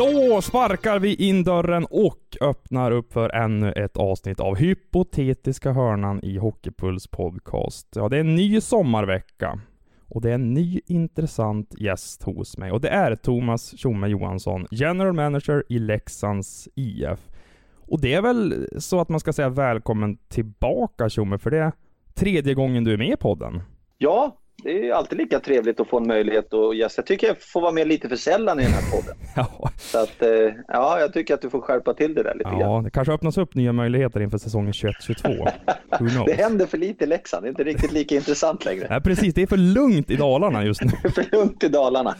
Då sparkar vi in dörren och öppnar upp för ännu ett avsnitt av Hypotetiska hörnan i Hockeypuls podcast. Ja, det är en ny sommarvecka. Och det är en ny intressant gäst hos mig. Och det är Thomas Tjomme Johansson, General Manager i Leksands IF. Och det är väl så att man ska säga välkommen tillbaka Tjomme, för det är tredje gången du är med i podden. Ja, det är alltid lika trevligt att få en möjlighet att gästa. Jag tycker jag får vara med lite för sällan i den här podden. Ja, Så att, eh, ja, jag tycker att du får skärpa till det där lite grann. ja det kanske öppnas upp nya möjligheter inför säsongen 21-22. Who knows? Det händer för lite i Leksand, det är inte riktigt lika intressant längre. Nej, precis. Det är för lugnt i Dalarna just nu. Det är för lugnt i Dalarna.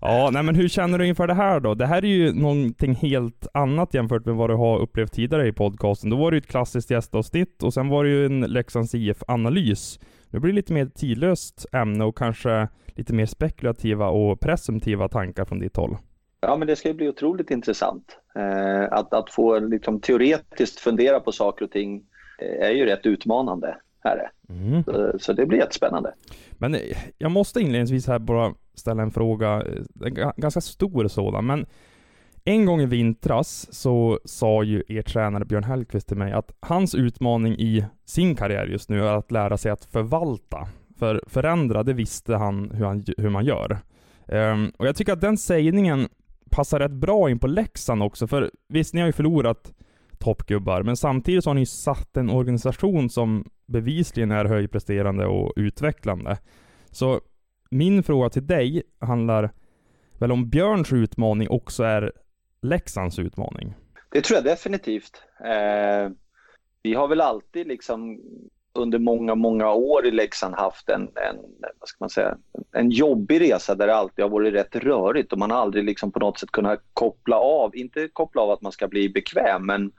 Ja, nej men hur känner du inför det här då? Det här är ju någonting helt annat jämfört med vad du har upplevt tidigare i podcasten. Då var det ju ett klassiskt gästavsnitt och sen var det ju en Leksands IF-analys. Nu blir det lite mer tidlöst ämne och kanske lite mer spekulativa och presumtiva tankar från ditt håll. Ja, men det ska ju bli otroligt intressant. Eh, att, att få liksom, teoretiskt fundera på saker och ting eh, är ju rätt utmanande. Här är. Mm. Så, så det blir jättespännande. Men eh, jag måste inledningsvis här bara ställa en fråga, eh, en ga- ganska stor sådan, men en gång i vintras så sa ju er tränare Björn Hellkvist till mig att hans utmaning i sin karriär just nu är att lära sig att förvalta. För förändra, det visste han hur, han, hur man gör. Um, och jag tycker att den sägningen passar rätt bra in på Leksand också, för visst, ni har ju förlorat toppgubbar, men samtidigt så har ni satt en organisation som bevisligen är högpresterande och utvecklande. Så min fråga till dig handlar väl om Björns utmaning också är Leksands utmaning. Det tror jag definitivt. Eh, vi har väl alltid liksom under många, många år i Leksand haft en, en, vad ska man säga, en jobbig resa där det alltid har varit rätt rörigt och man har aldrig liksom på något sätt kunnat koppla av, inte koppla av att man ska bli bekväm, men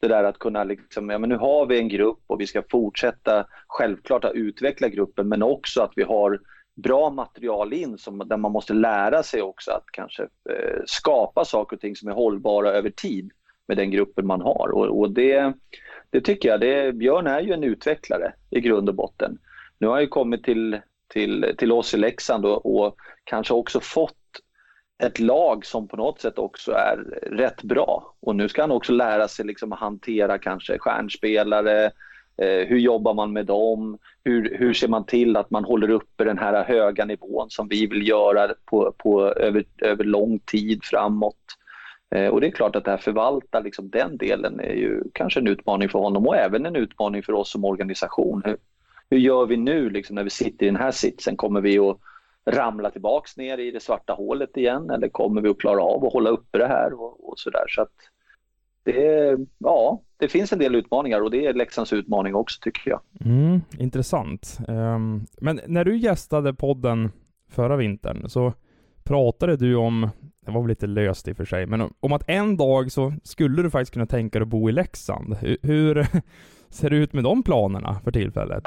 det där att kunna liksom, ja men nu har vi en grupp och vi ska fortsätta självklart att utveckla gruppen men också att vi har bra material in som, där man måste lära sig också att kanske eh, skapa saker och ting som är hållbara över tid med den gruppen man har. Och, och det, det tycker jag, det, Björn är ju en utvecklare i grund och botten. Nu har han ju kommit till, till, till oss i Leksand och, och kanske också fått ett lag som på något sätt också är rätt bra. Och nu ska han också lära sig liksom att hantera kanske stjärnspelare, eh, hur jobbar man med dem, hur, hur ser man till att man håller uppe den här höga nivån som vi vill göra på, på, över, över lång tid framåt. Eh, och det är klart att det här förvalta liksom den delen är ju kanske en utmaning för honom och även en utmaning för oss som organisation. Hur, hur gör vi nu liksom när vi sitter i den här sitsen? Kommer vi att ramla tillbaks ner i det svarta hålet igen eller kommer vi att klara av att hålla uppe det här och, och sådär. Så att det, ja, det finns en del utmaningar och det är Leksands utmaning också tycker jag. Mm, intressant. Um, men när du gästade podden förra vintern så pratade du om, det var väl lite löst i och för sig, men om att en dag så skulle du faktiskt kunna tänka dig att bo i Leksand. Hur, hur ser det ut med de planerna för tillfället?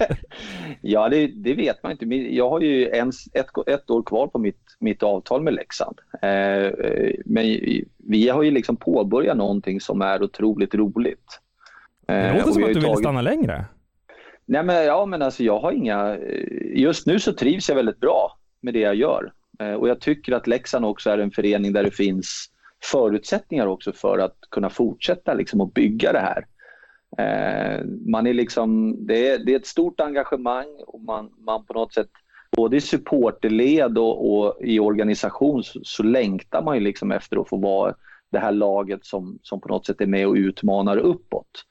ja, det, det, vet man inte. Jag har ju en, ett, ett år kvar på mitt, mitt avtal med Leksand. Eh, men vi har ju liksom påbörjat någonting som är otroligt roligt. Eh, det låter som att du vill tagit... stanna längre. Nej, men, ja, men alltså jag har inga... Just nu så trivs jag väldigt bra med det jag gör. Eh, och jag tycker att Leksand också är en förening där det finns förutsättningar också för att kunna fortsätta liksom att bygga det här. Eh, man är liksom, det, är, det är ett stort engagemang och man, man på något sätt både i supporterled och, och i organisation så, så, längtar man ju liksom efter att få vara det här laget som, som på något sätt är med och utmanar uppåt.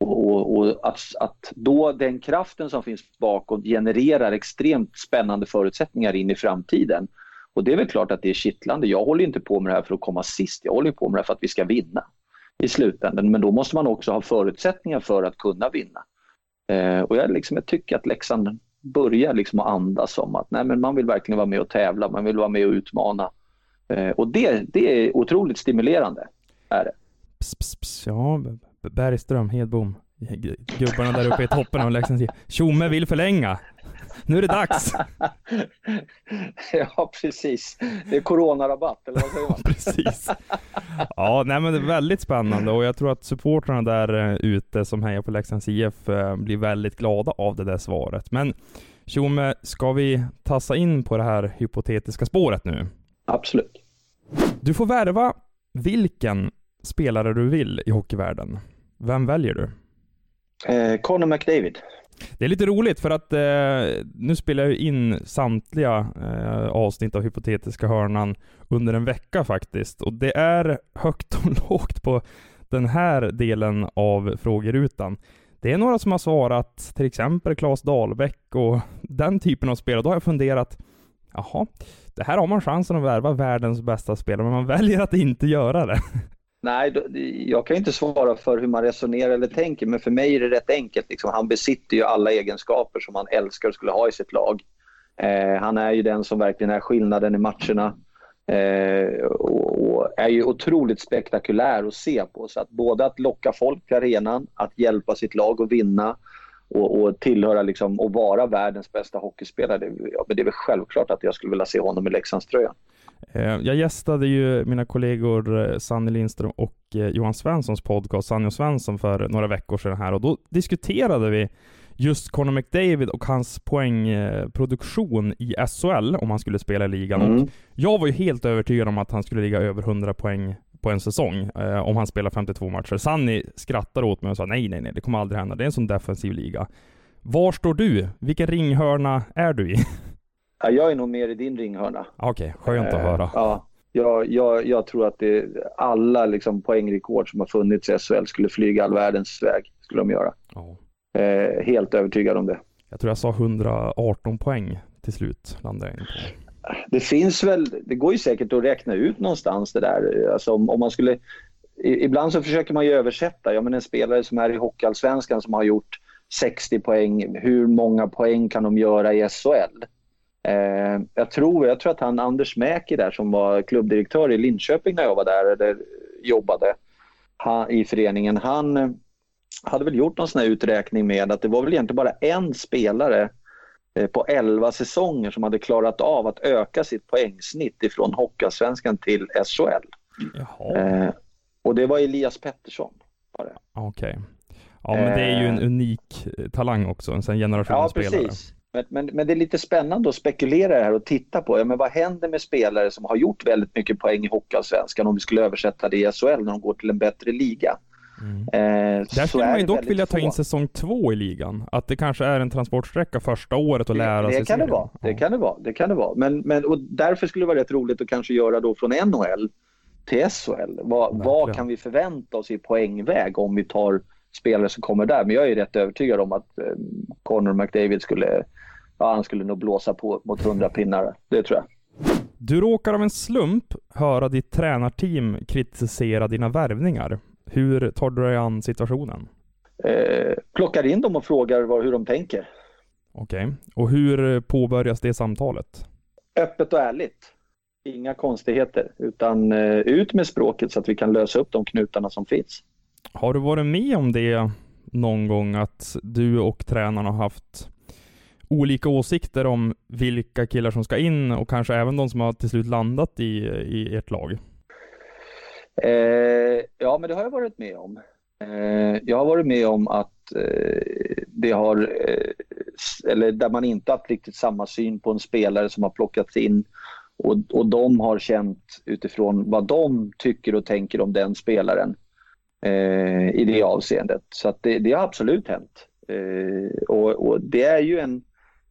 Och, och, och att, att då den kraften som finns bakåt genererar extremt spännande förutsättningar in i framtiden Och det är väl klart att det är kittlande. Jag håller inte på med det här för att komma sist. Jag håller på med det här för att vi ska vinna i slutändan. Men då måste man också ha förutsättningar för att kunna vinna. Eh, och jag, liksom, jag tycker att Leksand börjar liksom att andas om att nej, men man vill verkligen vara med och tävla, man vill vara med och utmana. Eh, och det, det är otroligt stimulerande. Är det. Pss, pss, pss, ja, Bergström, Hedbom, gubbarna där uppe i toppen av Leksands Tjomme vill förlänga. Nu är det dags! ja, precis. Det är coronarabatt, eller vad säger man? precis. Ja, nej men det är väldigt spännande och jag tror att supportrarna där eh, ute som hejar på Leksands IF eh, blir väldigt glada av det där svaret. Men Tjomme, ska vi tassa in på det här hypotetiska spåret nu? Absolut. Du får värva vilken spelare du vill i hockeyvärlden. Vem väljer du? Eh, Conor McDavid. Det är lite roligt för att eh, nu spelar jag in samtliga eh, avsnitt av Hypotetiska hörnan under en vecka faktiskt. Och det är högt och lågt på den här delen av frågerutan. Det är några som har svarat, till exempel Claes Dahlbäck och den typen av spelare. Då har jag funderat, jaha, det här har man chansen att värva världens bästa spelare, men man väljer att inte göra det. Nej, jag kan inte svara för hur man resonerar eller tänker, men för mig är det rätt enkelt. Liksom, han besitter ju alla egenskaper som han älskar och skulle ha i sitt lag. Eh, han är ju den som verkligen är skillnaden i matcherna. Eh, och, och, är ju otroligt spektakulär att se på. Så att både att locka folk till arenan, att hjälpa sitt lag att vinna och, och tillhöra liksom, och vara världens bästa hockeyspelare. Det, ja, det är väl självklart att jag skulle vilja se honom i Leksandströjan. Eh, jag gästade ju mina kollegor eh, Sanny Lindström och eh, Johan Svenssons podcast Sanny och Svensson för några veckor sedan här och då diskuterade vi just Conor McDavid och hans poängproduktion i SHL om han skulle spela i ligan. Mm. Och jag var ju helt övertygad om att han skulle ligga över 100 poäng på en säsong eh, om han spelar 52 matcher. Sanny skrattade åt mig och sa nej, nej, nej, det kommer aldrig hända. Det är en sån defensiv liga. Var står du? Vilken ringhörna är du i? Ja, jag är nog mer i din ringhörna. Okej, okay, skönt att eh, höra. Ja, jag, jag, jag tror att det, alla liksom poängrekord som har funnits i SHL skulle flyga all världens väg. Skulle de göra. Oh. Eh, helt övertygad om det. Jag tror jag sa 118 poäng till slut landade jag. Det finns väl, det går ju säkert att räkna ut någonstans det där. Alltså om, om man skulle, ibland så försöker man ju översätta. Ja, men en spelare som är i Hockeyallsvenskan som har gjort 60 poäng, hur många poäng kan de göra i SHL? Eh, jag, tror, jag tror att han Anders Mäki där som var klubbdirektör i Linköping när jag var där, eller jobbade han, i föreningen, han eh, hade väl gjort någon sån uträkning med att det var väl egentligen bara en spelare eh, på 11 säsonger som hade klarat av att öka sitt poängsnitt ifrån Hockeyallsvenskan till SHL. Eh, och det var Elias Pettersson. Okej. Okay. Ja, men det är ju en eh. unik talang också, en generation ja, spelare. Precis. Men, men, men, det är lite spännande att spekulera här och titta på. Ja, men vad händer med spelare som har gjort väldigt mycket poäng i Hockeyallsvenskan om vi skulle översätta det i SHL när de går till en bättre liga? Mm. Eh, Där skulle man ju dock vilja ta in säsong två i ligan. Att det kanske är en transportsträcka första året och lära det, sig det kan det vara. Det ja. kan det vara. Det kan det vara. Men, men, och därför skulle det vara rätt roligt att kanske göra då från NHL till SHL. Vad, vad kan vi förvänta oss i poängväg om vi tar spelare som kommer där? Men jag är rätt övertygad om att eh, Connor McDavid skulle ja, han skulle nog blåsa på mot 100 pinnar. Det tror jag. Du råkar av en slump höra ditt tränarteam kritisera dina värvningar. Hur tar du dig an situationen? Eh, plockar in dem och frågar var, hur de tänker. Okej. Okay. Och hur påbörjas det samtalet? Öppet och ärligt. Inga konstigheter, utan eh, ut med språket så att vi kan lösa upp de knutarna som finns. Har du varit med om det någon gång att du och tränarna har haft olika åsikter om vilka killar som ska in och kanske även de som har till slut landat i, i ert lag? Eh, ja, men det har jag varit med om. Eh, jag har varit med om att eh, det har, eh, eller där man inte haft riktigt samma syn på en spelare som har plockats in och, och de har känt utifrån vad de tycker och tänker om den spelaren eh, i det avseendet. Så att det, det har absolut hänt. Eh, och, och, det är ju en,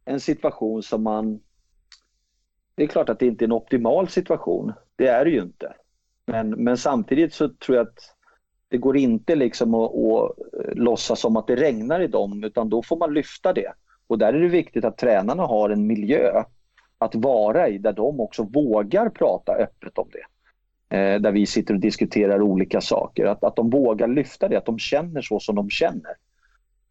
en situation som man... Det är klart att det inte är en optimal situation. Det är det ju inte. Men, men samtidigt så tror jag att det går inte liksom att, att eh, låtsas som att det regnar i dem utan då får man lyfta det. Och där är det viktigt att tränarna har en miljö att vara i där de också vågar prata öppet om det. Eh, där vi sitter och diskuterar olika saker. Att, att de vågar lyfta det, att de känner så som de känner.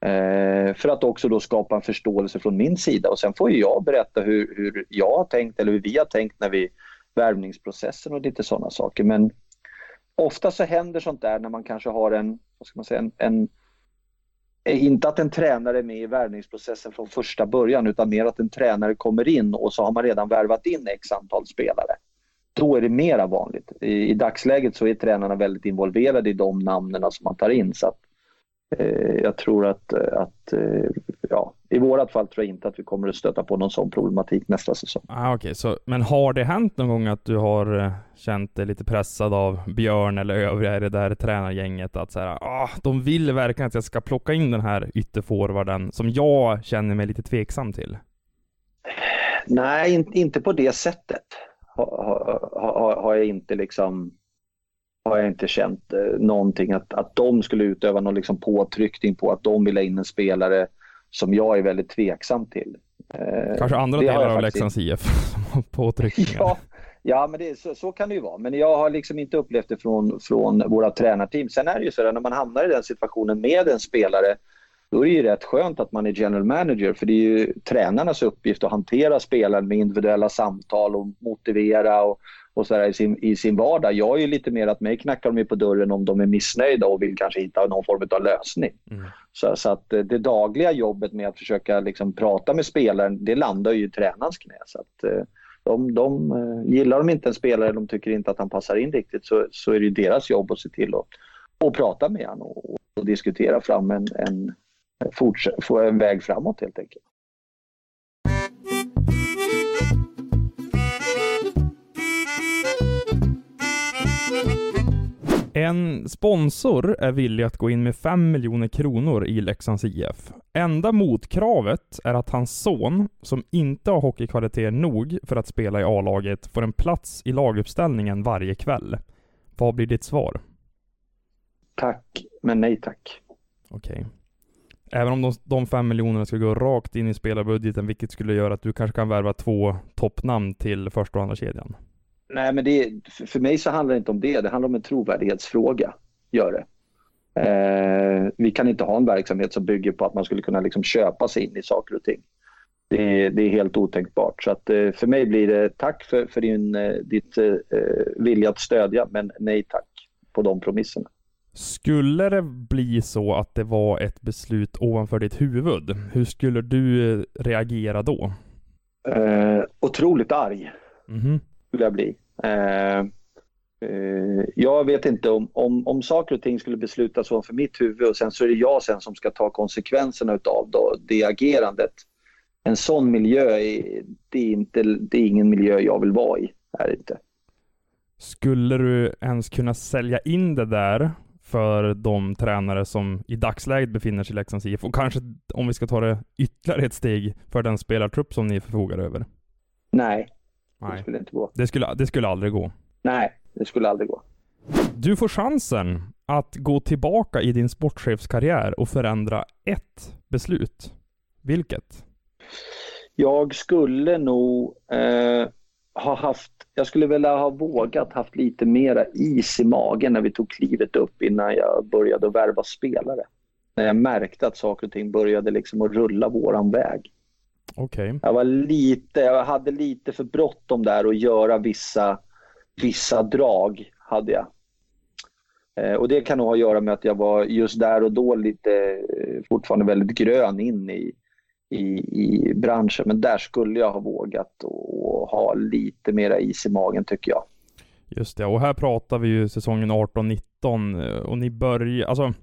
Eh, för att också då skapa en förståelse från min sida och sen får jag berätta hur, hur jag har tänkt eller hur vi har tänkt när vi värvningsprocessen och lite sådana saker. Men ofta så händer sånt där när man kanske har en, vad ska man säga, en, en inte att en tränare är med i värvningsprocessen från första början utan mer att en tränare kommer in och så har man redan värvat in x antal spelare. Då är det mera vanligt. I, i dagsläget så är tränarna väldigt involverade i de namnen som man tar in. Så att, eh, jag tror att, att eh, ja, i vårat fall tror jag inte att vi kommer att stöta på någon sån problematik nästa säsong. Ah, okay. så, men har det hänt någon gång att du har eh, känt dig lite pressad av Björn eller övriga i det där tränargänget att så ah, de vill verkligen att jag ska plocka in den här ytterforwarden som jag känner mig lite tveksam till? Nej, in, inte på det sättet. Har, har, har jag inte liksom har jag inte känt eh, någonting att, att de skulle utöva någon liksom påtryckning på att de vill ha in en spelare som jag är väldigt tveksam till. Eh, Kanske andra delar av Leksands IF som har påtryckningar. Ja, ja men det, så, så, kan det ju vara. Men jag har liksom inte upplevt det från, från våra tränarteam. Sen är det ju så att när man hamnar i den situationen med en spelare då är det ju rätt skönt att man är general manager för det är ju tränarnas uppgift att hantera spelaren med individuella samtal och motivera och, och så i, sin, i sin vardag. Jag är ju lite mer att mig knackar de på dörren om de är missnöjda och vill kanske hitta någon form av lösning. Mm. Så, så, att det dagliga jobbet med att försöka liksom prata med spelaren, det landar ju i tränarens knä. Så att, eh, de, de, eh, gillar de inte en spelare, de tycker inte att han passar in riktigt, så, så är det deras jobb att se till att och prata med honom och, och diskutera fram en, en, en väg framåt helt enkelt. En sponsor är villig att gå in med 5 miljoner kronor i Leksands IF. Enda motkravet är att hans son, som inte har hockeykvaliteter nog för att spela i A-laget, får en plats i laguppställningen varje kväll. Vad blir ditt svar? Tack, men nej tack. Okej. Okay. Även om de, de fem miljonerna skulle gå rakt in i spelarbudgeten, vilket skulle göra att du kanske kan värva två toppnamn till första och andra kedjan. Nej, men det, för mig så handlar det inte om det. Det handlar om en trovärdighetsfråga. Gör det. Eh, vi kan inte ha en verksamhet som bygger på att man skulle kunna liksom köpa sig in i saker och ting. Det, det är helt otänkbart. Så att, eh, för mig blir det tack för, för din, eh, ditt eh, vilja att stödja, men nej tack på de promisserna. Skulle det bli så att det var ett beslut ovanför ditt huvud, hur skulle du eh, reagera då? Eh, otroligt arg. Mm -hmm. Skulle jag bli. Eh, eh, jag vet inte om, om, om saker och ting skulle beslutas ovanför mitt huvud och sen så är det jag sen som ska ta konsekvenserna utav då, det agerandet. En sån miljö, är, det, är inte, det är ingen miljö jag vill vara i. Är inte. Skulle du ens kunna sälja in det där för de tränare som i dagsläget befinner sig i Leksands IF och kanske, om vi ska ta det ytterligare ett steg, för den spelartrupp som ni förfogar över? Nej, Nej. det skulle inte gå. Det skulle, det skulle aldrig gå? Nej, det skulle aldrig gå. Du får chansen att gå tillbaka i din sportchefskarriär och förändra ett beslut. Vilket? Jag skulle nog eh, ha haft, jag skulle vilja ha vågat haft lite mera is i magen när vi tog klivet upp innan jag började värva spelare. När jag märkte att saker och ting började liksom att rulla våran väg. Okay. Jag var lite, jag hade lite för bråttom där att göra vissa, vissa drag, hade jag. Eh, och det kan nog ha att göra med att jag var just där och då lite eh, fortfarande väldigt grön in i, i, i branschen. Men där skulle jag ha vågat och ha lite mera is i magen tycker jag. Just det, och här pratar vi ju säsongen 18-19 och ni börjar, alltså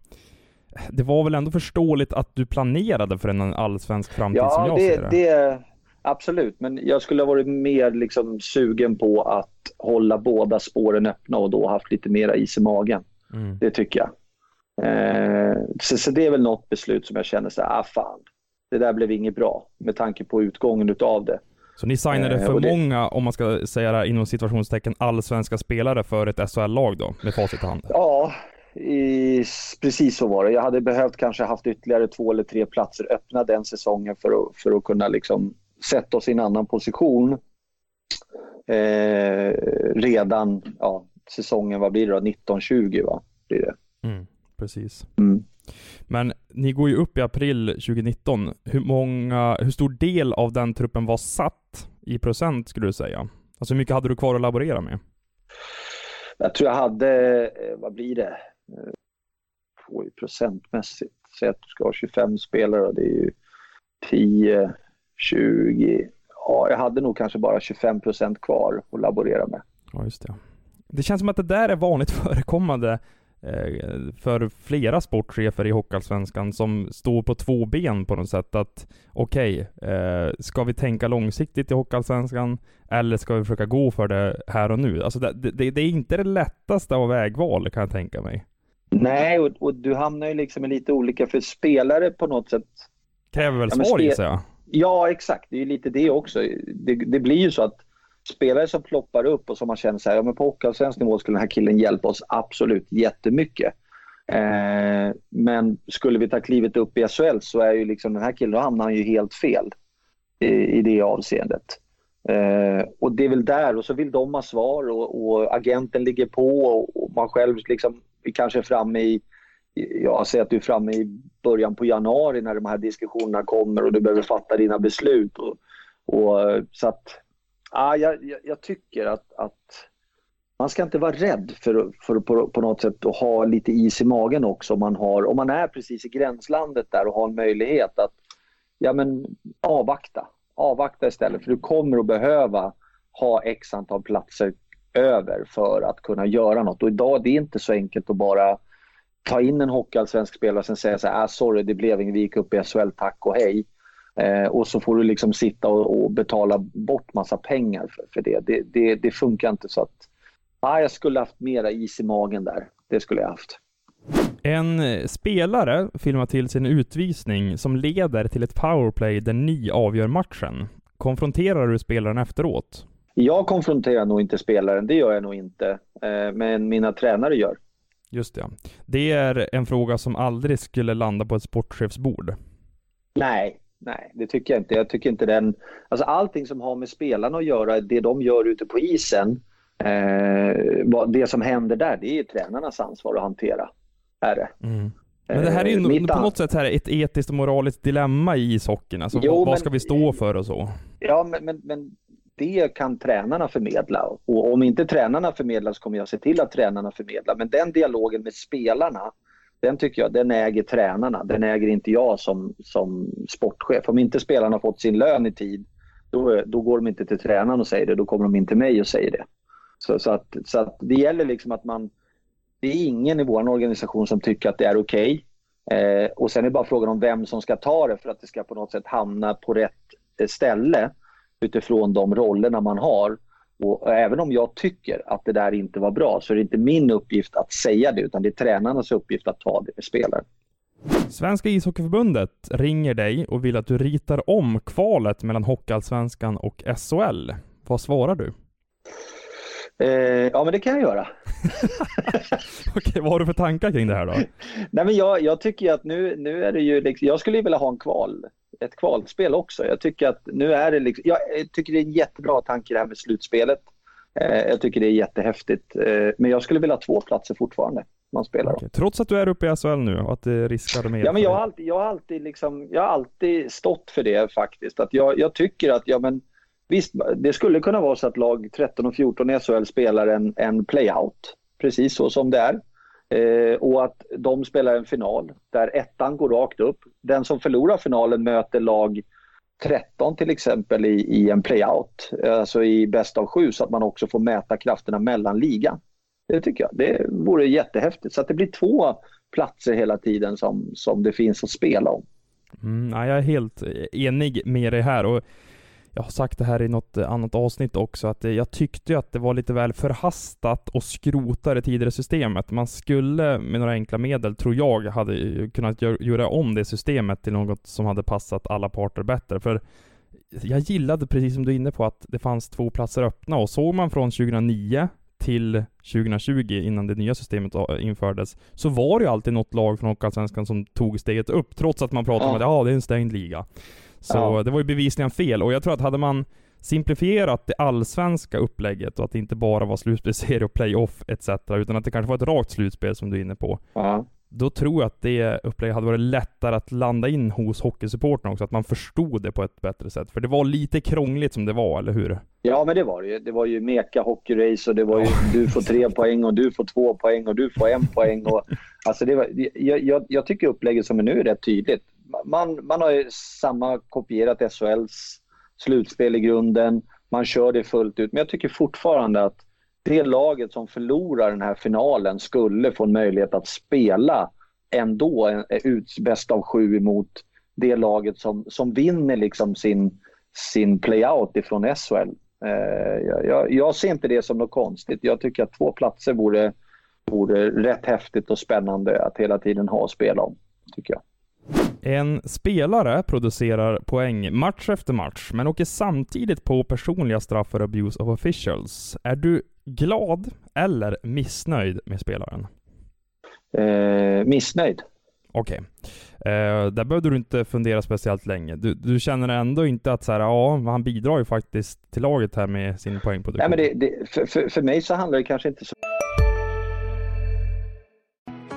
det var väl ändå förståeligt att du planerade för en allsvensk framtid ja, som jag det, ser det? det absolut, men jag skulle ha varit mer liksom sugen på att hålla båda spåren öppna och då haft lite mera is i magen. Mm. Det tycker jag. Eh, så, så, det är väl något beslut som jag känner så här, ah fan, det där blev inget bra med tanke på utgången utav det. Så ni signade eh, för det... många, om man ska säga det här inom situationstecken, allsvenska spelare för ett SHL-lag då, med facit i hand? Ja, i, precis så var det. Jag hade behövt kanske haft ytterligare två eller tre platser öppna den säsongen för att, för att kunna liksom sätta oss i en annan position eh, redan ja, säsongen, vad blir det då, 1920 va? Blir det. Mm, precis. Mm. Men ni går ju upp i april 2019. Hur många, hur stor del av den truppen var satt i procent skulle du säga? Alltså hur mycket hade du kvar att laborera med? Jag tror jag hade, eh, vad blir det, Eh, får ju procentmässigt, säg att du ska ha 25 spelare och det är ju 10, 20, ja jag hade nog kanske bara 25 procent kvar att laborera med. Ja, just det. Det känns som att det där är vanligt förekommande eh, för flera sportchefer i Hockeyallsvenskan som står på två ben på något sätt. Att okej, okay, ska vi tänka långsiktigt i Hockeyallsvenskan eller ska vi försöka gå för det här och nu? Alltså det, det, det är inte det lättaste av vägval kan jag tänka mig. Nej, och, och, du hamnar ju liksom i lite olika, för spelare på något sätt... Kräver väl ja, svar gissar jag? Ja, exakt. Det är ju lite det också. Det, det, blir ju så att spelare som ploppar upp och som man känner så här, ja men på hockeyallsvensk nivå skulle den här killen hjälpa oss absolut jättemycket. Eh, men skulle vi ta klivet upp i SHL så är ju liksom den här killen, då hamnar han ju helt fel i, i det avseendet. Eh, och det är väl där, och så vill de ha svar och, och agenten ligger på och, och man själv liksom vi kanske är framme i, jag säger att du är framme i början på januari när de här diskussionerna kommer och du behöver fatta dina beslut. Och, och så att, ja, jag, jag tycker att, att man ska inte vara rädd för, för på, på något sätt att ha lite is i magen också om man, har, om man är precis i gränslandet där och har en möjlighet att ja, men, avvakta. Avvakta istället för du kommer att behöva ha x antal platser över för att kunna göra något. Och idag det är inte så enkelt att bara ta in en hockeyallsvensk spelare och sen säga så här, ah, sorry det blev inget, vi gick upp i SHL, tack och hej. Eh, och så får du liksom sitta och, och betala bort massa pengar för, för det. Det, det. det, funkar inte så att, ah, jag skulle haft mera is i magen där. Det skulle jag haft. En eh, spelare filmar till sin utvisning som leder till ett powerplay där ni avgör matchen. Konfronterar du spelaren efteråt? Jag konfronterar nog inte spelaren, det gör jag nog inte. Eh, men mina tränare gör. Just det. Det är en fråga som aldrig skulle landa på ett sportchefsbord. Nej, nej, det tycker jag inte. Jag tycker inte den... Alltså allting som har med spelarna att göra, det de gör ute på isen, eh, det som händer där, det är tränarnas ansvar att hantera. Är det. Mm. Men det här är ju eh, på något sätt här ett etiskt och moraliskt dilemma i ishockeyn. Alltså, jo, vad men, ska vi stå för och så? Ja, men, men, men det kan tränarna förmedla. Och om inte tränarna förmedlar så kommer jag se till att tränarna förmedlar. Men den dialogen med spelarna, den tycker jag, den äger tränarna. Den äger inte jag som, som sportchef. Om inte spelarna fått sin lön i tid, då, då går de inte till tränaren och säger det. Då kommer de in till mig och säger det. Så, så, att, så att det gäller liksom att man... Det är ingen i vår organisation som tycker att det är okej. Okay. Eh, och sen är det bara frågan om vem som ska ta det för att det ska på något sätt hamna på rätt eh, ställe utifrån de rollerna man har. Och även om jag tycker att det där inte var bra så är det inte min uppgift att säga det utan det är tränarnas uppgift att ta det med spelaren. Svenska ishockeyförbundet ringer dig och vill att du ritar om kvalet mellan Hockeyallsvenskan och SHL. Vad svarar du? Eh, ja, men det kan jag göra. Okej, vad har du för tankar kring det här då? Nej, men jag, jag tycker att nu, nu är det ju liksom, jag skulle vilja ha en kval, ett kvalspel också. Jag tycker att nu är det liksom, jag tycker det är en jättebra tanke det här med slutspelet. Eh, jag tycker det är jättehäftigt. Eh, men jag skulle vilja ha två platser fortfarande. Man spelar okay. Trots att du är uppe i SHL nu och att det riskar med? Ja, men jag har alltid, jag har alltid, liksom, jag har alltid stått för det faktiskt. Att jag, jag tycker att, ja men Visst, det skulle kunna vara så att lag 13 och 14 i SHL spelar en, en playout, precis så som det är. Eh, och att de spelar en final där ettan går rakt upp. Den som förlorar finalen möter lag 13 till exempel i, i en playout, alltså i bäst av sju, så att man också får mäta krafterna mellan ligan. Det tycker jag. Det vore jättehäftigt. Så att det blir två platser hela tiden som, som det finns att spela om. Mm, jag är helt enig med dig här. Och jag har sagt det här i något annat avsnitt också, att jag tyckte att det var lite väl förhastat att skrota det tidigare systemet. Man skulle med några enkla medel, tror jag, hade kunnat göra om det systemet till något som hade passat alla parter bättre. För jag gillade, precis som du är inne på, att det fanns två platser öppna och såg man från 2009 till 2020 innan det nya systemet infördes, så var det ju alltid något lag från Hockeyallsvenskan som tog steget upp, trots att man pratade ja. om att ja, det är en stängd liga. Så ja. det var ju bevisligen fel och jag tror att hade man simplifierat det allsvenska upplägget och att det inte bara var slutspelsserie och playoff etc. Utan att det kanske var ett rakt slutspel som du är inne på. Ja. Då tror jag att det upplägget hade varit lättare att landa in hos hockeysupportrarna också, att man förstod det på ett bättre sätt. För det var lite krångligt som det var, eller hur? Ja, men det var det ju. Det var ju meka hockeyrace och det var ju du får tre poäng och du får två poäng och du får en poäng. Och, alltså det var, jag, jag, jag tycker upplägget som är nu är rätt tydligt. Man, man har ju samma kopierat SHLs slutspel i grunden. Man kör det fullt ut. Men jag tycker fortfarande att det laget som förlorar den här finalen skulle få en möjlighet att spela ändå eh, ut bäst av sju emot det laget som, som vinner liksom sin, sin playout ifrån SHL. Eh, jag, jag, ser inte det som något konstigt. Jag tycker att två platser vore, vore rätt häftigt och spännande att hela tiden ha att spela om. Tycker jag. En spelare producerar poäng match efter match, men åker samtidigt på personliga straff för abuse of officials. Är du glad eller missnöjd med spelaren? Eh, missnöjd. Okej. Okay. Eh, där behövde du inte fundera speciellt länge. Du, du, känner ändå inte att så här, ja, han bidrar ju faktiskt till laget här med sin poängproduktion? Nej, men det, det, för, för, för mig så handlar det kanske inte så...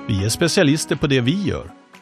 Vi är specialister på det vi gör,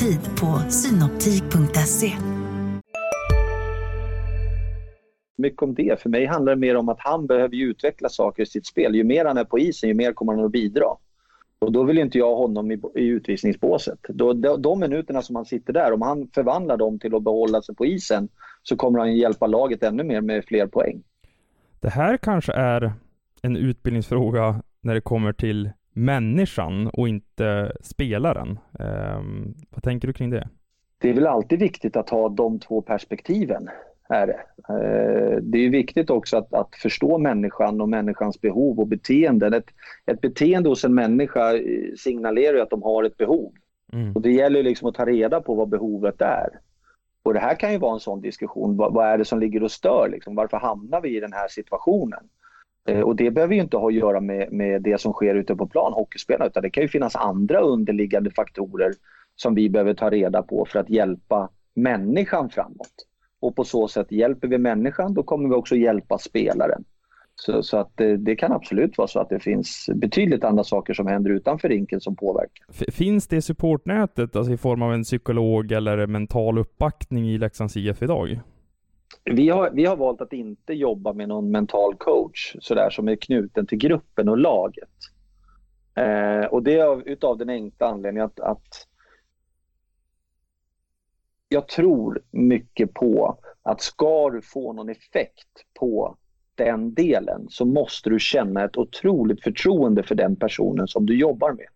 Tid på synoptik.se. Mycket om det. För mig handlar det mer om att han behöver utveckla saker i sitt spel. Ju mer han är på isen, ju mer kommer han att bidra. Och då vill inte jag ha honom i, i utvisningsbåset. Då, de, de minuterna som han sitter där, om han förvandlar dem till att behålla sig på isen så kommer han hjälpa laget ännu mer med fler poäng. Det här kanske är en utbildningsfråga när det kommer till människan och inte spelaren. Um, vad tänker du kring det? Det är väl alltid viktigt att ha de två perspektiven. Är det. Eh, det är viktigt också att, att, förstå människan och människans behov och beteenden. Ett, ett beteende hos en människa eh, signalerar att de har ett behov. Mm. Och Det gäller liksom att ta reda på vad behovet är. Och Det här kan ju vara en sån diskussion. Vad, vad är det som ligger och stör? Liksom? Varför hamnar vi i den här situationen? Eh, och Det behöver ju inte ha att göra med, med det som sker ute på plan, hockeyspelarna, utan det kan ju finnas andra underliggande faktorer som vi behöver ta reda på för att hjälpa människan framåt och på så sätt hjälper vi människan, då kommer vi också hjälpa spelaren. Så, så att det, det, kan absolut vara så att det finns betydligt andra saker som händer utanför rinken som påverkar. Finns det supportnätet alltså i form av en psykolog eller mental uppbackning i Leksands IF idag? Vi har, vi har valt att inte jobba med någon mental coach sådär, som är knuten till gruppen och laget. Eh, och det är av, utav den enkla anledningen att, att jag tror mycket på att ska du få någon effekt på den delen så måste du känna ett otroligt förtroende för den personen som du jobbar med.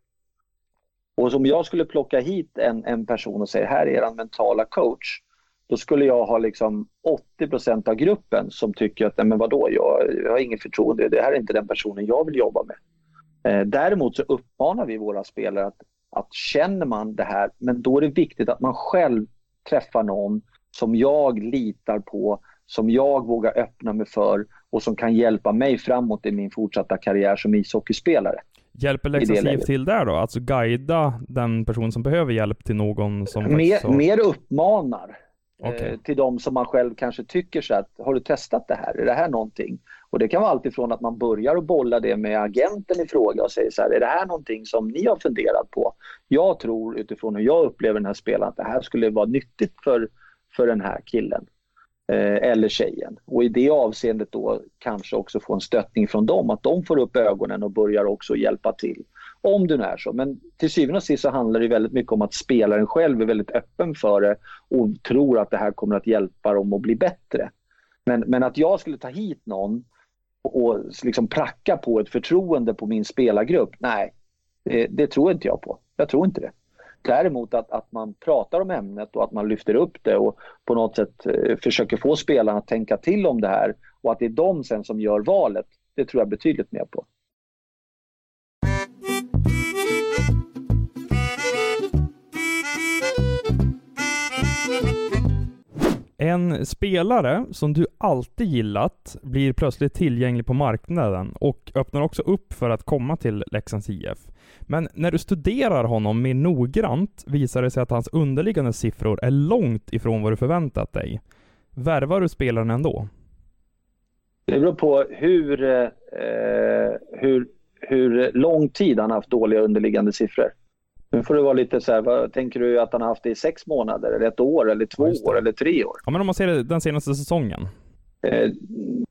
Och om jag skulle plocka hit en, en person och säga här är er mentala coach, då skulle jag ha liksom 80% av gruppen som tycker att, nej men vadå, jag, jag har inget förtroende, det här är inte den personen jag vill jobba med. Eh, däremot så uppmanar vi våra spelare att, att känner man det här, men då är det viktigt att man själv träffar någon som jag litar på, som jag vågar öppna mig för och som kan hjälpa mig framåt i min fortsatta karriär som ishockeyspelare. Hjälper Leksands IF till där då? Alltså guida den person som behöver hjälp till någon som... Mer, har... mer uppmanar. Okay. Eh, till de som man själv kanske tycker så att, har du testat det här? Är det här någonting? Och det kan vara alltifrån att man börjar att bolla det med agenten i fråga och säger så här, är det här någonting som ni har funderat på? Jag tror utifrån hur jag upplever den här spelaren att det här skulle vara nyttigt för, för den här killen Eh, eller tjejen. Och i det avseendet då kanske också få en stöttning från dem, att de får upp ögonen och börjar också hjälpa till. Om det nu är så. Men till syvende och sist så handlar det väldigt mycket om att spelaren själv är väldigt öppen för det och tror att det här kommer att hjälpa dem att bli bättre. Men, men att jag skulle ta hit någon och liksom pracka på ett förtroende på min spelargrupp, nej, det, det tror inte jag på. Jag tror inte det. Däremot att, att man pratar om ämnet och att man lyfter upp det och på något sätt eh, försöker få spelarna att tänka till om det här och att det är de sen som gör valet, det tror jag betydligt mer på. En spelare som du alltid gillat blir plötsligt tillgänglig på marknaden och öppnar också upp för att komma till Leksands IF. Men när du studerar honom mer noggrant visar det sig att hans underliggande siffror är långt ifrån vad du förväntat dig. Värvar du spelaren ändå? Det beror på hur, eh, hur, hur lång tid han haft dåliga underliggande siffror. Nu får det vara lite så här, vad tänker du att han har haft det i sex månader, eller ett år, eller två år, eller tre år? Ja, men om man ser det, den senaste säsongen? Eh,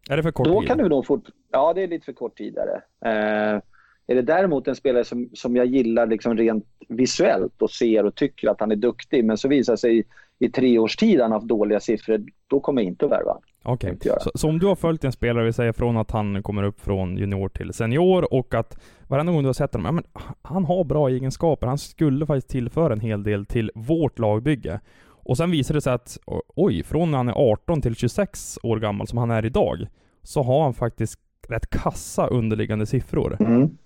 är det för kort då tid? kan du nog fort... Ja, det är lite för kort tid. Är det. Eh, är det däremot en spelare som, som jag gillar liksom rent visuellt och ser och tycker att han är duktig, men så visar sig i, i tre års tid han haft dåliga siffror, då kommer jag inte att värva Okej, okay. så, så, om du har följt en spelare, vi säger från att han kommer upp från junior till senior och att varenda gång du har sett honom, ja, men han har bra egenskaper, han skulle faktiskt tillföra en hel del till vårt lagbygge. Och sen visar det sig att, oj, från när han är 18 till 26 år gammal som han är idag, så har han faktiskt rätt kassa underliggande siffror. Mm.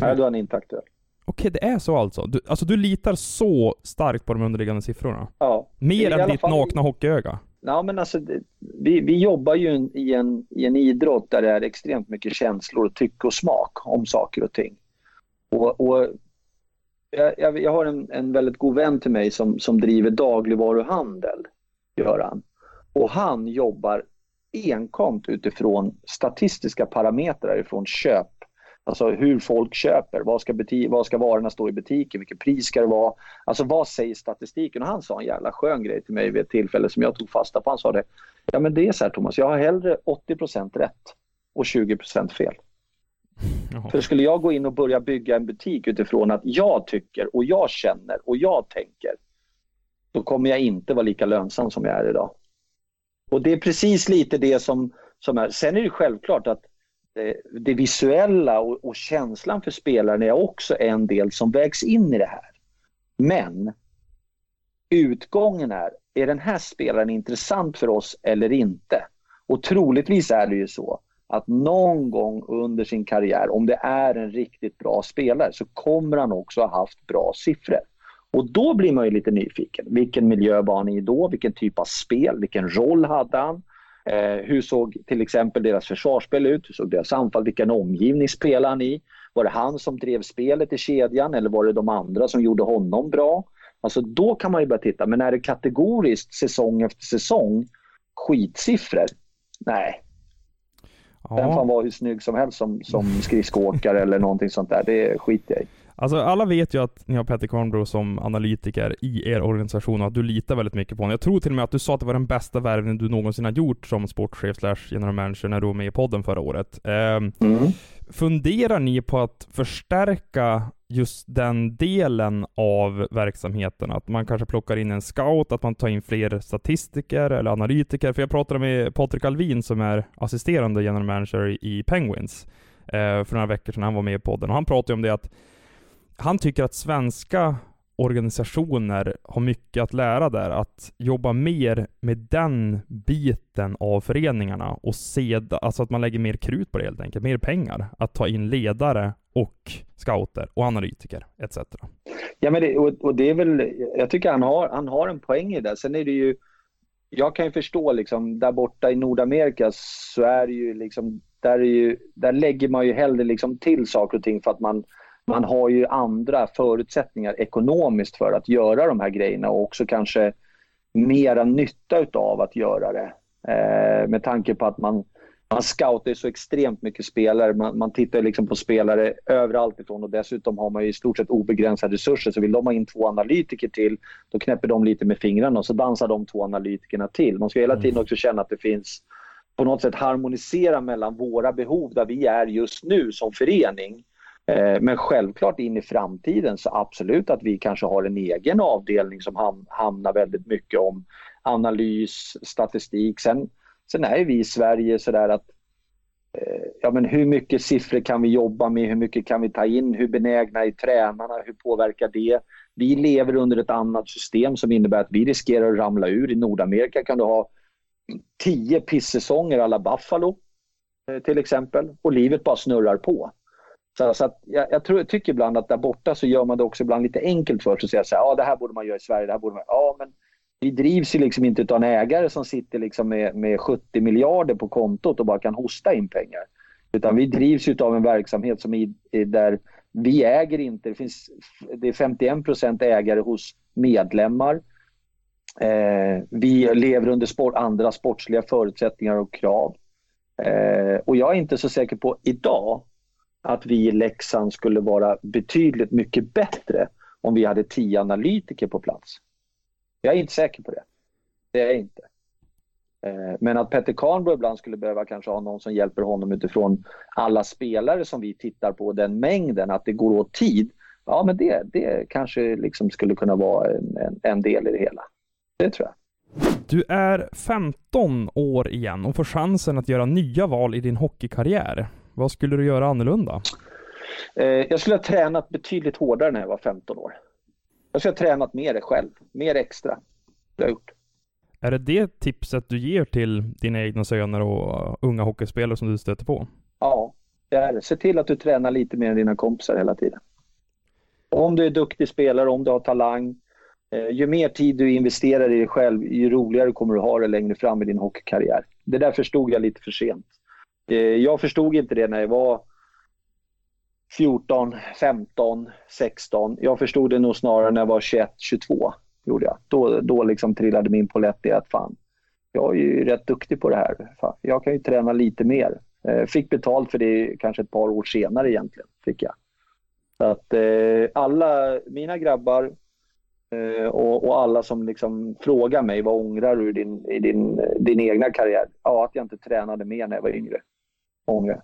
Nej, då är han inte aktuell. Okej, det är så alltså? Du, alltså du litar så starkt på de underliggande siffrorna? Ja. Mer än ditt fall... nakna hockeyöga? Ja, men alltså, vi, vi jobbar ju i en, i en idrott där det är extremt mycket känslor, tycke och smak om saker och ting. Och, och jag, jag, har en, en väldigt god vän till mig som, som driver dagligvaruhandel, Göran. Och han jobbar enkomt utifrån statistiska parametrar ifrån köp Alltså hur folk köper, vad ska, vad ska varorna stå i butiken, vilket pris ska det vara? Alltså vad säger statistiken? Och han sa en jävla skön grej till mig vid ett tillfälle som jag tog fasta på. Han sa det, ja men det är så här Thomas, jag har hellre 80% rätt och 20% fel. Jaha. För skulle jag gå in och börja bygga en butik utifrån att jag tycker och jag känner och jag tänker, då kommer jag inte vara lika lönsam som jag är idag. Och det är precis lite det som, som är. Sen är det självklart att Eh, det visuella och, och, känslan för spelaren är också en del som vägs in i det här. Men utgången är, är den här spelaren intressant för oss eller inte? Och troligtvis är det ju så att någon gång under sin karriär, om det är en riktigt bra spelare, så kommer han också ha haft bra siffror. Och då blir man ju lite nyfiken. Vilken miljö var han i då? Vilken typ av spel? Vilken roll hade han? Eh, hur såg till exempel deras försvarsspel ut? Hur såg deras anfall? Vilken omgivning spelade han i? Var det han som drev spelet i kedjan eller var det de andra som gjorde honom bra? Alltså då kan man ju börja titta. Men är det kategoriskt säsong efter säsong skitsiffror? Nej. Ja. Den kan vara hur snygg som helst som, som skridskoåkare eller någonting sånt där. Det skiter jag i. Alltså alla vet ju att ni har Petter Kornbro som analytiker i er organisation och att du litar väldigt mycket på honom. Jag tror till och med att du sa att det var den bästa värvningen du någonsin har gjort som sportchef slash general manager när du var med i podden förra året. Eh, mm. Funderar ni på att förstärka just den delen av verksamheten? Att man kanske plockar in en scout, att man tar in fler statistiker eller analytiker? För jag pratade med Patrik Alvin som är assisterande general manager i Penguins eh, för några veckor sedan han var med i podden och han pratade om det att han tycker att svenska organisationer har mycket att lära där. Att jobba mer med den biten av föreningarna och se, alltså att man lägger mer krut på det helt enkelt. Mer pengar. Att ta in ledare och scouter och analytiker etc. Ja, men det, och, och, det är väl, jag tycker han har, han har en poäng i det. Sen är det ju, jag kan ju förstå liksom, där borta i Nordamerika så är det ju liksom, där, är ju, där lägger man ju hellre liksom till saker och ting för att man man har ju andra förutsättningar ekonomiskt för att göra de här grejerna och också kanske mera nytta utav att göra det. Eh, med tanke på att man, man scoutar så extremt mycket spelare. Man, man tittar liksom på spelare överallt ifrån och dessutom har man i stort sett obegränsade resurser. Så vill de ha in två analytiker till, då knäpper de lite med fingrarna och så dansar de två analytikerna till. Man ska hela tiden mm. också känna att det finns på något sätt harmonisera mellan våra behov där vi är just nu som förening Eh, men självklart in i framtiden så absolut att vi kanske har en egen avdelning som hamnar väldigt mycket om analys, statistik. Sen, sen är vi i Sverige sådär att eh, ja, men hur mycket siffror kan vi jobba med, hur mycket kan vi ta in, hur benägna är tränarna, hur påverkar det? Vi lever under ett annat system som innebär att vi riskerar att ramla ur. I Nordamerika kan du ha tio pissäsonger alla Buffalo eh, till exempel och livet bara snurrar på. Så, så jag, jag, tror, jag tycker ibland att där borta så gör man det också ibland lite enkelt för sig och säger så här, ja det här borde man göra i Sverige, det här borde man... Ja, men vi drivs ju liksom inte av en ägare som sitter liksom med, med 70 miljarder på kontot och bara kan hosta in pengar. Utan vi drivs av en verksamhet som i, där vi äger inte, det, finns, det är 51 procent ägare hos medlemmar. Eh, vi lever under sport, andra sportsliga förutsättningar och krav. Eh, och jag är inte så säker på idag att vi i Leksand skulle vara betydligt mycket bättre om vi hade tio analytiker på plats. Jag är inte säker på det. Det är jag inte. Eh, men att Petter Kahnbro ibland skulle behöva kanske ha någon som hjälper honom utifrån alla spelare som vi tittar på, den mängden, att det går åt tid. Ja, men det, det kanske liksom skulle kunna vara en, en, en del i det hela. Det tror jag. Du är 15 år igen och får chansen att göra nya val i din hockeykarriär. Vad skulle du göra annorlunda? Eh, jag skulle ha tränat betydligt hårdare när jag var 15 år. Jag skulle ha tränat mer själv, mer extra. Det har jag gjort. Är det det tipset du ger till dina egna söner och unga hockeyspelare som du stöter på? Ja, det är det. Se till att du tränar lite mer än dina kompisar hela tiden. Om du är duktig spelare, om du har talang, eh, ju mer tid du investerar i dig själv, ju roligare kommer du ha det längre fram i din hockeykarriär. Det där förstod jag lite för sent. Eh, jag förstod inte det när jag var 14, 15, 16. Jag förstod det nog snarare när jag var 21, 22. Gjorde jag. Då, då liksom trillade min polett i att fan, jag är ju rätt duktig på det här. Fan, jag kan ju träna lite mer. Eh, fick betalt för det kanske ett par år senare egentligen. Fick jag. Så att eh, alla mina grabbar eh, och, och, alla som liksom frågar mig vad ångrar du i din, i din, eh, din egna karriär? Ja, att jag inte tränade mer när jag var yngre. Ångrar.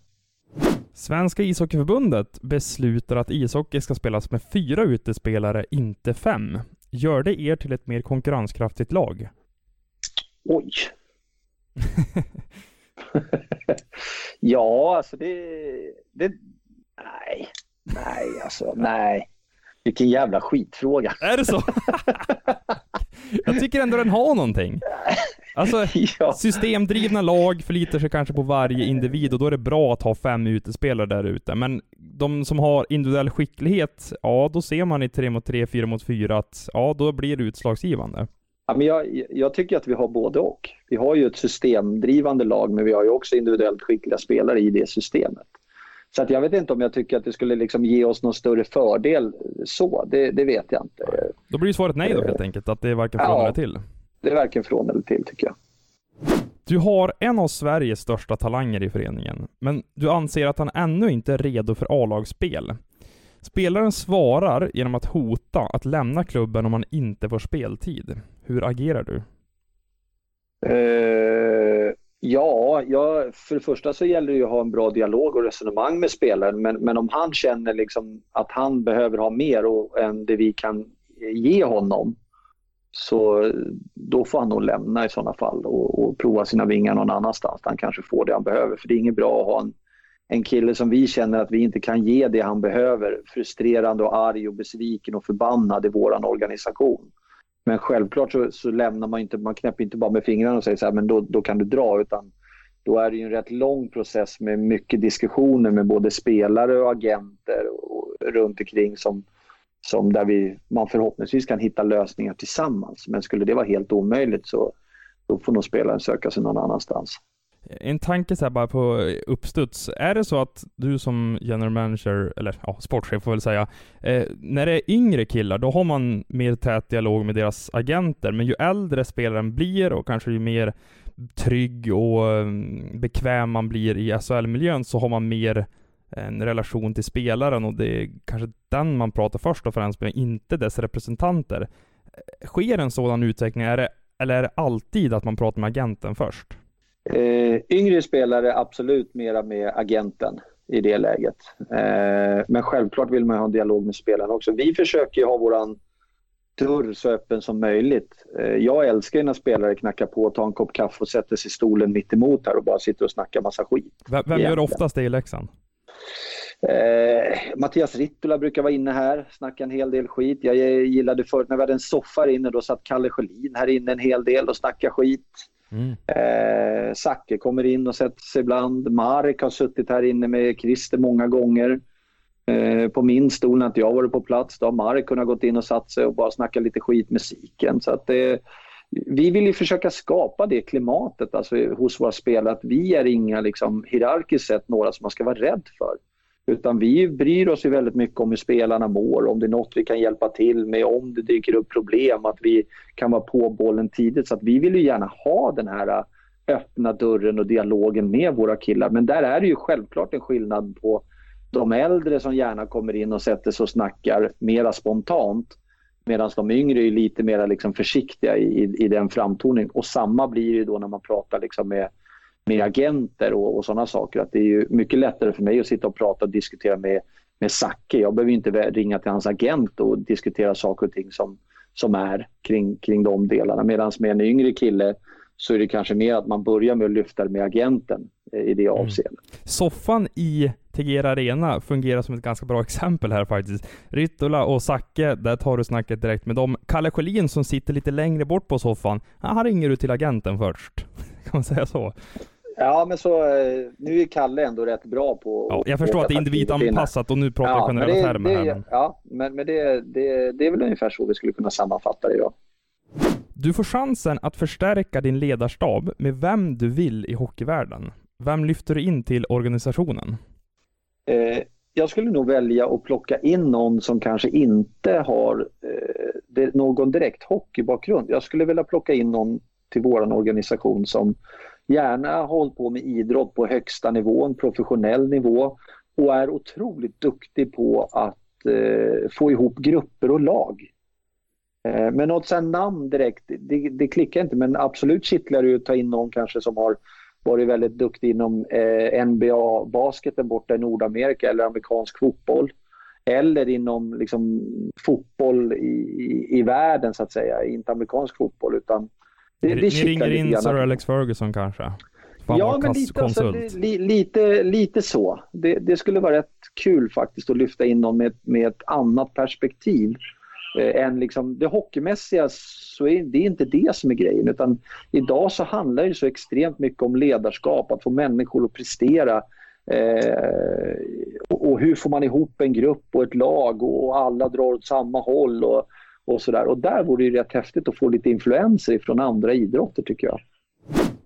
Svenska ishockeyförbundet beslutar att ishockey ska spelas med fyra utespelare, inte fem. Gör det er till ett mer konkurrenskraftigt lag? Oj. ja, alltså det, det... Nej, nej, alltså nej. Vilken jävla skitfråga. Är det så? Jag tycker ändå den har någonting. Alltså, ja. systemdrivna lag förlitar sig kanske på varje individ och då är det bra att ha fem utespelare där ute. Men de som har individuell skicklighet, ja då ser man i 3 mot 3, 4 mot 4 att ja, då blir det utslagsgivande. Ja, men jag, jag tycker att vi har både och. Vi har ju ett systemdrivande lag, men vi har ju också individuellt skickliga spelare i det systemet. Så att jag vet inte om jag tycker att det skulle liksom ge oss någon större fördel så. Det, det vet jag inte. Då blir svaret nej då helt enkelt, att det är varken från ja, eller till? Det är varken från eller till tycker jag. Du har en av Sveriges största talanger i föreningen, men du anser att han ännu inte är redo för A-lagsspel. Spelaren svarar genom att hota att lämna klubben om han inte får speltid. Hur agerar du? Uh, ja, ja, för det första så gäller det ju att ha en bra dialog och resonemang med spelaren. Men, men om han känner liksom att han behöver ha mer och, än det vi kan ge honom så då får han nog lämna i sådana fall och, och, prova sina vingar någon annanstans. Han kanske får det han behöver. För det är inget bra att ha en, en kille som vi känner att vi inte kan ge det han behöver. Frustrerande och arg och besviken och förbannad i vår organisation. Men självklart så, så, lämnar man inte, man knäpper inte bara med fingrarna och säger så här, men då, då kan du dra. Utan då är det ju en rätt lång process med mycket diskussioner med både spelare och agenter och, runt omkring som, som där vi, man förhoppningsvis kan hitta lösningar tillsammans. Men skulle det vara helt omöjligt så då får nog spelaren söka sig någon annanstans. En tanke så här bara på uppstuds. Är det så att du som general manager, eller ja, sportchef får väl säga, eh, när det är yngre killar, då har man mer tät dialog med deras agenter, men ju äldre spelaren blir och kanske ju mer trygg och mm, bekväm man blir i SHL-miljön så har man mer en relation till spelaren och det är kanske den man pratar först och främst med, inte dess representanter. Sker en sådan utveckling, är det, eller är det alltid att man pratar med agenten först? Eh, yngre spelare absolut mera med agenten i det läget. Eh, men självklart vill man ha en dialog med spelarna också. Vi försöker ha våran dörr så öppen som möjligt. Eh, jag älskar när spelare knackar på, tar en kopp kaffe och sätter sig i stolen mitt emot här och bara sitter och snackar massa skit. Vem, vem gör oftast det i Leksand? Eh, Mattias Rittula brukar vara inne här, snacka en hel del skit. Jag gillade förut när vi hade en soffa här inne, då satt Kalle Sjölin här inne en hel del och snackade skit. Mm. Eh, Zacke kommer in och sätter sig ibland. Marek har suttit här inne med Christer många gånger. Eh, på min stol när inte jag varit på plats, då har Marek kunnat gått in och satt sig och bara snacka lite skit med Siken. Så att det, vi vill ju försöka skapa det klimatet alltså, hos våra spelare att vi är inga liksom, hierarkiskt sett några som man ska vara rädd för. Utan vi bryr oss ju väldigt mycket om hur spelarna mår, om det är något vi kan hjälpa till med, om det dyker upp problem, att vi kan vara på bollen tidigt. Så att vi vill ju gärna ha den här äh, öppna dörren och dialogen med våra killar. Men där är det ju självklart en skillnad på de äldre som gärna kommer in och sätter sig och snackar mera spontant. Medan de yngre är lite mer liksom försiktiga i, i, i den framtoningen. Och samma blir det ju då när man pratar liksom med med agenter och, och sådana saker. Att det är ju mycket lättare för mig att sitta och prata och diskutera med, med Zacke. Jag behöver inte ringa till hans agent och diskutera saker och ting som, som är kring, kring de delarna. Medan med en yngre kille så är det kanske mer att man börjar med att lyfta det med agenten eh, i det mm. avseendet. Mm. Soffan i Tegera Arena fungerar som ett ganska bra exempel här faktiskt. Ryttula och Zacke, där tar du snacket direkt med dem. Kalle Sjölin som sitter lite längre bort på soffan, han ringer du till agenten först. Kan man säga så? Ja, men så eh, nu är Kalle ändå rätt bra på ja, Jag förstår att det är individanpassat och nu pratar jag ja, generella det, termer här. Men... Ja, men, men det, det, det är väl ungefär så vi skulle kunna sammanfatta det idag. Du får chansen att förstärka din ledarstab med vem du vill i hockeyvärlden. Vem lyfter du in till organisationen? Eh, jag skulle nog välja att plocka in någon som kanske inte har eh, någon direkt hockeybakgrund. Jag skulle vilja plocka in någon till vår organisation som gärna hållit på med idrott på högsta nivå, en professionell nivå och är otroligt duktig på att eh, få ihop grupper och lag. Eh, men något sånt namn direkt, det, det klickar inte men absolut kittlar det att ta in någon kanske som har varit väldigt duktig inom eh, NBA-basketen borta i Nordamerika eller amerikansk fotboll. Eller inom liksom, fotboll i, i, i världen så att säga, inte amerikansk fotboll utan det, det Ni ringer in Sir Alex Ferguson kanske? Fan ja, men lite, alltså, li, lite, lite så. Det, det, skulle vara rätt kul faktiskt att lyfta in någon med, med ett annat perspektiv. Eh, än liksom, det hockeymässiga så är det är inte det som är grejen. Utan idag så handlar det så extremt mycket om ledarskap, att få människor att prestera. Eh, och, och hur får man ihop en grupp och ett lag och alla drar åt samma håll. Och, och sådär. Och där vore det rätt häftigt att få lite influenser från andra idrotter tycker jag.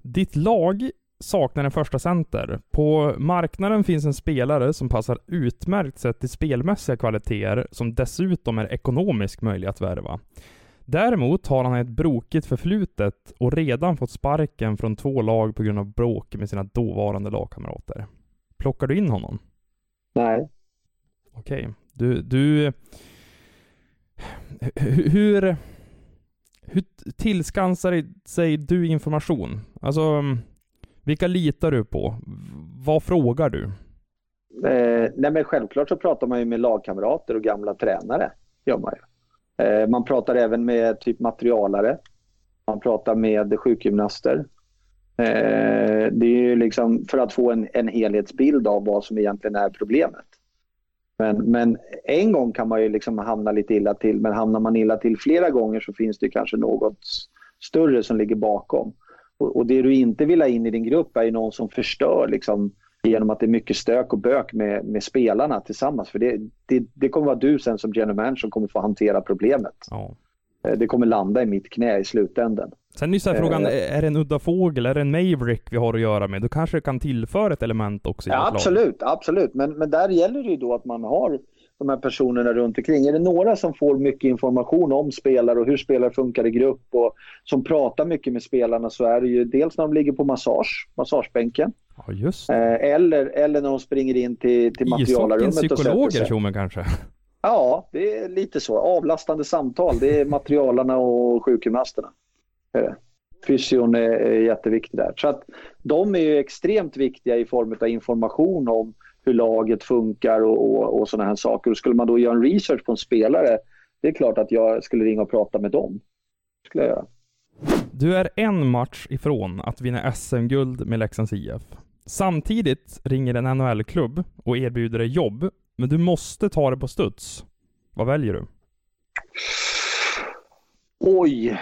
Ditt lag saknar en första center. På marknaden finns en spelare som passar utmärkt sett till spelmässiga kvaliteter som dessutom är ekonomiskt möjlig att värva. Däremot har han ett brokigt förflutet och redan fått sparken från två lag på grund av bråk med sina dåvarande lagkamrater. Plockar du in honom? Nej. Okej. Du, du hur, hur tillskansar sig du information? Alltså, vilka litar du på? Vad frågar du? Eh, nej men självklart så pratar man ju med lagkamrater och gamla tränare. Gör man, ju. Eh, man pratar även med typ materialare. Man pratar med sjukgymnaster. Eh, det är ju liksom för att få en, en helhetsbild av vad som egentligen är problemet. Men, men en gång kan man ju liksom hamna lite illa till, men hamnar man illa till flera gånger så finns det kanske något större som ligger bakom. Och, och, det du inte vill ha in i din grupp är ju någon som förstör liksom, genom att det är mycket stök och bök med, med spelarna tillsammans. För det, det, det kommer vara du sen som general manager som kommer få hantera problemet. Ja. Eh, det kommer landa i mitt knä i slutändan. Sen är så frågan, eh. är det en udda fågel, är det en Maverick vi har att göra med? Då kanske det kan tillföra ett element också ja, Absolut, absolut. Men, men där gäller det ju då att man har de här personerna runt omkring. Är det några som får mycket information om spelare och hur spelare funkar i grupp och som pratar mycket med spelarna så är det ju dels när de ligger på massage, massagebänken. Ja, just eh, eller, eller när de springer in till, till materialarummet. psykologer tjomme kanske? Ja, det är lite så. Avlastande samtal, det är materialarna och sjukgymnasterna. Fysion är jätteviktig där. Så att de är ju extremt viktiga i form av information om hur laget funkar och, och, och sådana här saker. Och skulle man då göra en research på en spelare det är klart att jag skulle ringa och prata med dem. Skulle jag göra. Du är en match ifrån att vinna SM-guld med Leksands IF. Samtidigt ringer en NHL-klubb och erbjuder dig jobb, men du måste ta det på studs. Vad väljer du? Oj!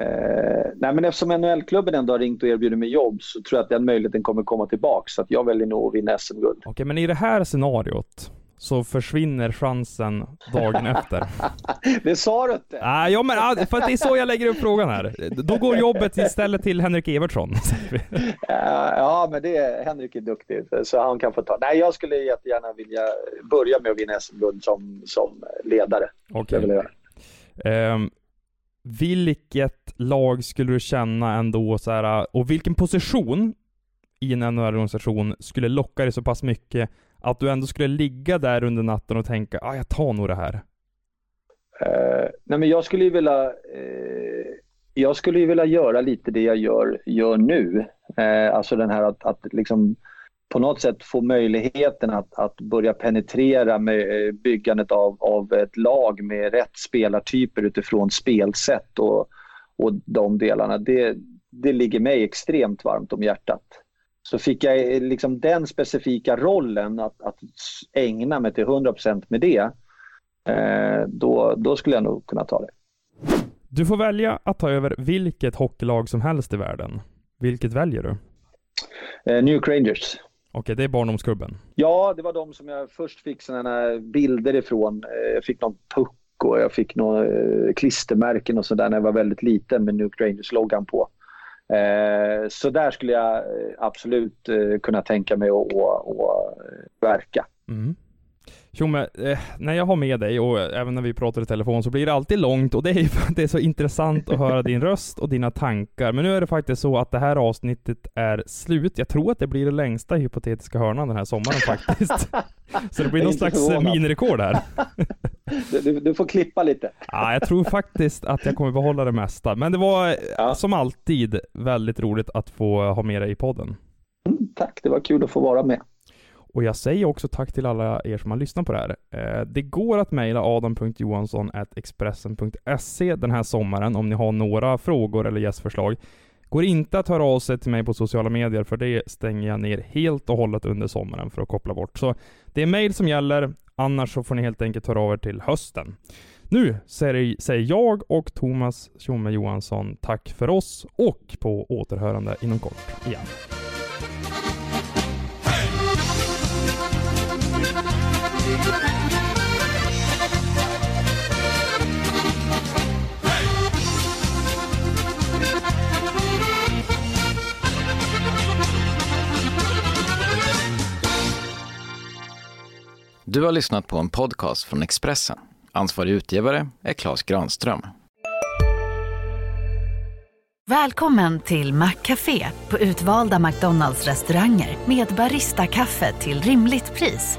Eh, nej men eftersom NHL-klubben ändå har ringt och erbjudit mig jobb så tror jag att den möjligheten kommer komma tillbaka. Så att jag väljer nog att vinna SM-guld. Okej, men i det här scenariot så försvinner chansen dagen efter. det sa du inte! Ah, ja, men för att det är så jag lägger upp frågan här. Då går jobbet istället till Henrik Evertsson. ja, men det är, Henrik är duktig, så han kan få ta. Nej, jag skulle jättegärna vilja börja med att vinna SM-guld som, som ledare. Okej. Okay. Um, vilket lag skulle du känna ändå så här, äh, och vilken position i en NHL-organisation skulle locka dig så pass mycket att du ändå skulle ligga där under natten och tänka, ah, jag tar nog det här? Uh, nej men jag skulle ju vilja, uh, jag skulle ju vilja göra lite det jag gör, gör nu. Uh, alltså den här att, att liksom på något sätt få möjligheten att, att börja penetrera med byggandet av, av ett lag med rätt spelartyper utifrån spelsätt och, och de delarna. Det, det ligger mig extremt varmt om hjärtat så fick jag liksom den specifika rollen att, att ägna mig till 100% med det, eh, då, då skulle jag nog kunna ta det. Du får välja att ta över vilket hockeylag som helst i världen. Vilket väljer du? Eh, New York Rangers. Okej, det är barndomsklubben? Ja, det var de som jag först fick sådana bilder ifrån. Eh, jag fick någon puck och jag fick några eh, klistermärken och sådär när jag var väldigt liten med York Rangers-loggan på. Eh, så där skulle jag absolut kunna tänka mig att, verka. Mm. Tjomme, eh, när jag har med dig och även när vi pratar i telefon så blir det alltid långt och det är det är så intressant att höra din röst och dina tankar. Men nu är det faktiskt så att det här avsnittet är slut. Jag tror att det blir det längsta hypotetiska hörnan den här sommaren faktiskt. så det blir någon slags minirekord här. Du, du, får klippa lite. Ja, jag tror faktiskt att jag kommer behålla det mesta. Men det var ja. som alltid väldigt roligt att få ha med dig i podden. Mm, tack, det var kul att få vara med. Och jag säger också tack till alla er som har lyssnat på det här. Eh, det går att mejla adam.johansson.expressen.se den här sommaren om ni har några frågor eller gästförslag. Går inte att höra av sig till mig på sociala medier för det stänger jag ner helt och hållet under sommaren för att koppla bort. Så det är mejl som gäller, annars så får ni helt enkelt höra av er till hösten. Nu säger jag och Thomas Tjomme Johansson tack för oss och på återhörande inom kort igen. Du har lyssnat på en podcast från Expressen. Ansvarig utgivare är Klas Granström. Välkommen till Maccafé på utvalda McDonalds restauranger med Baristakaffe till rimligt pris.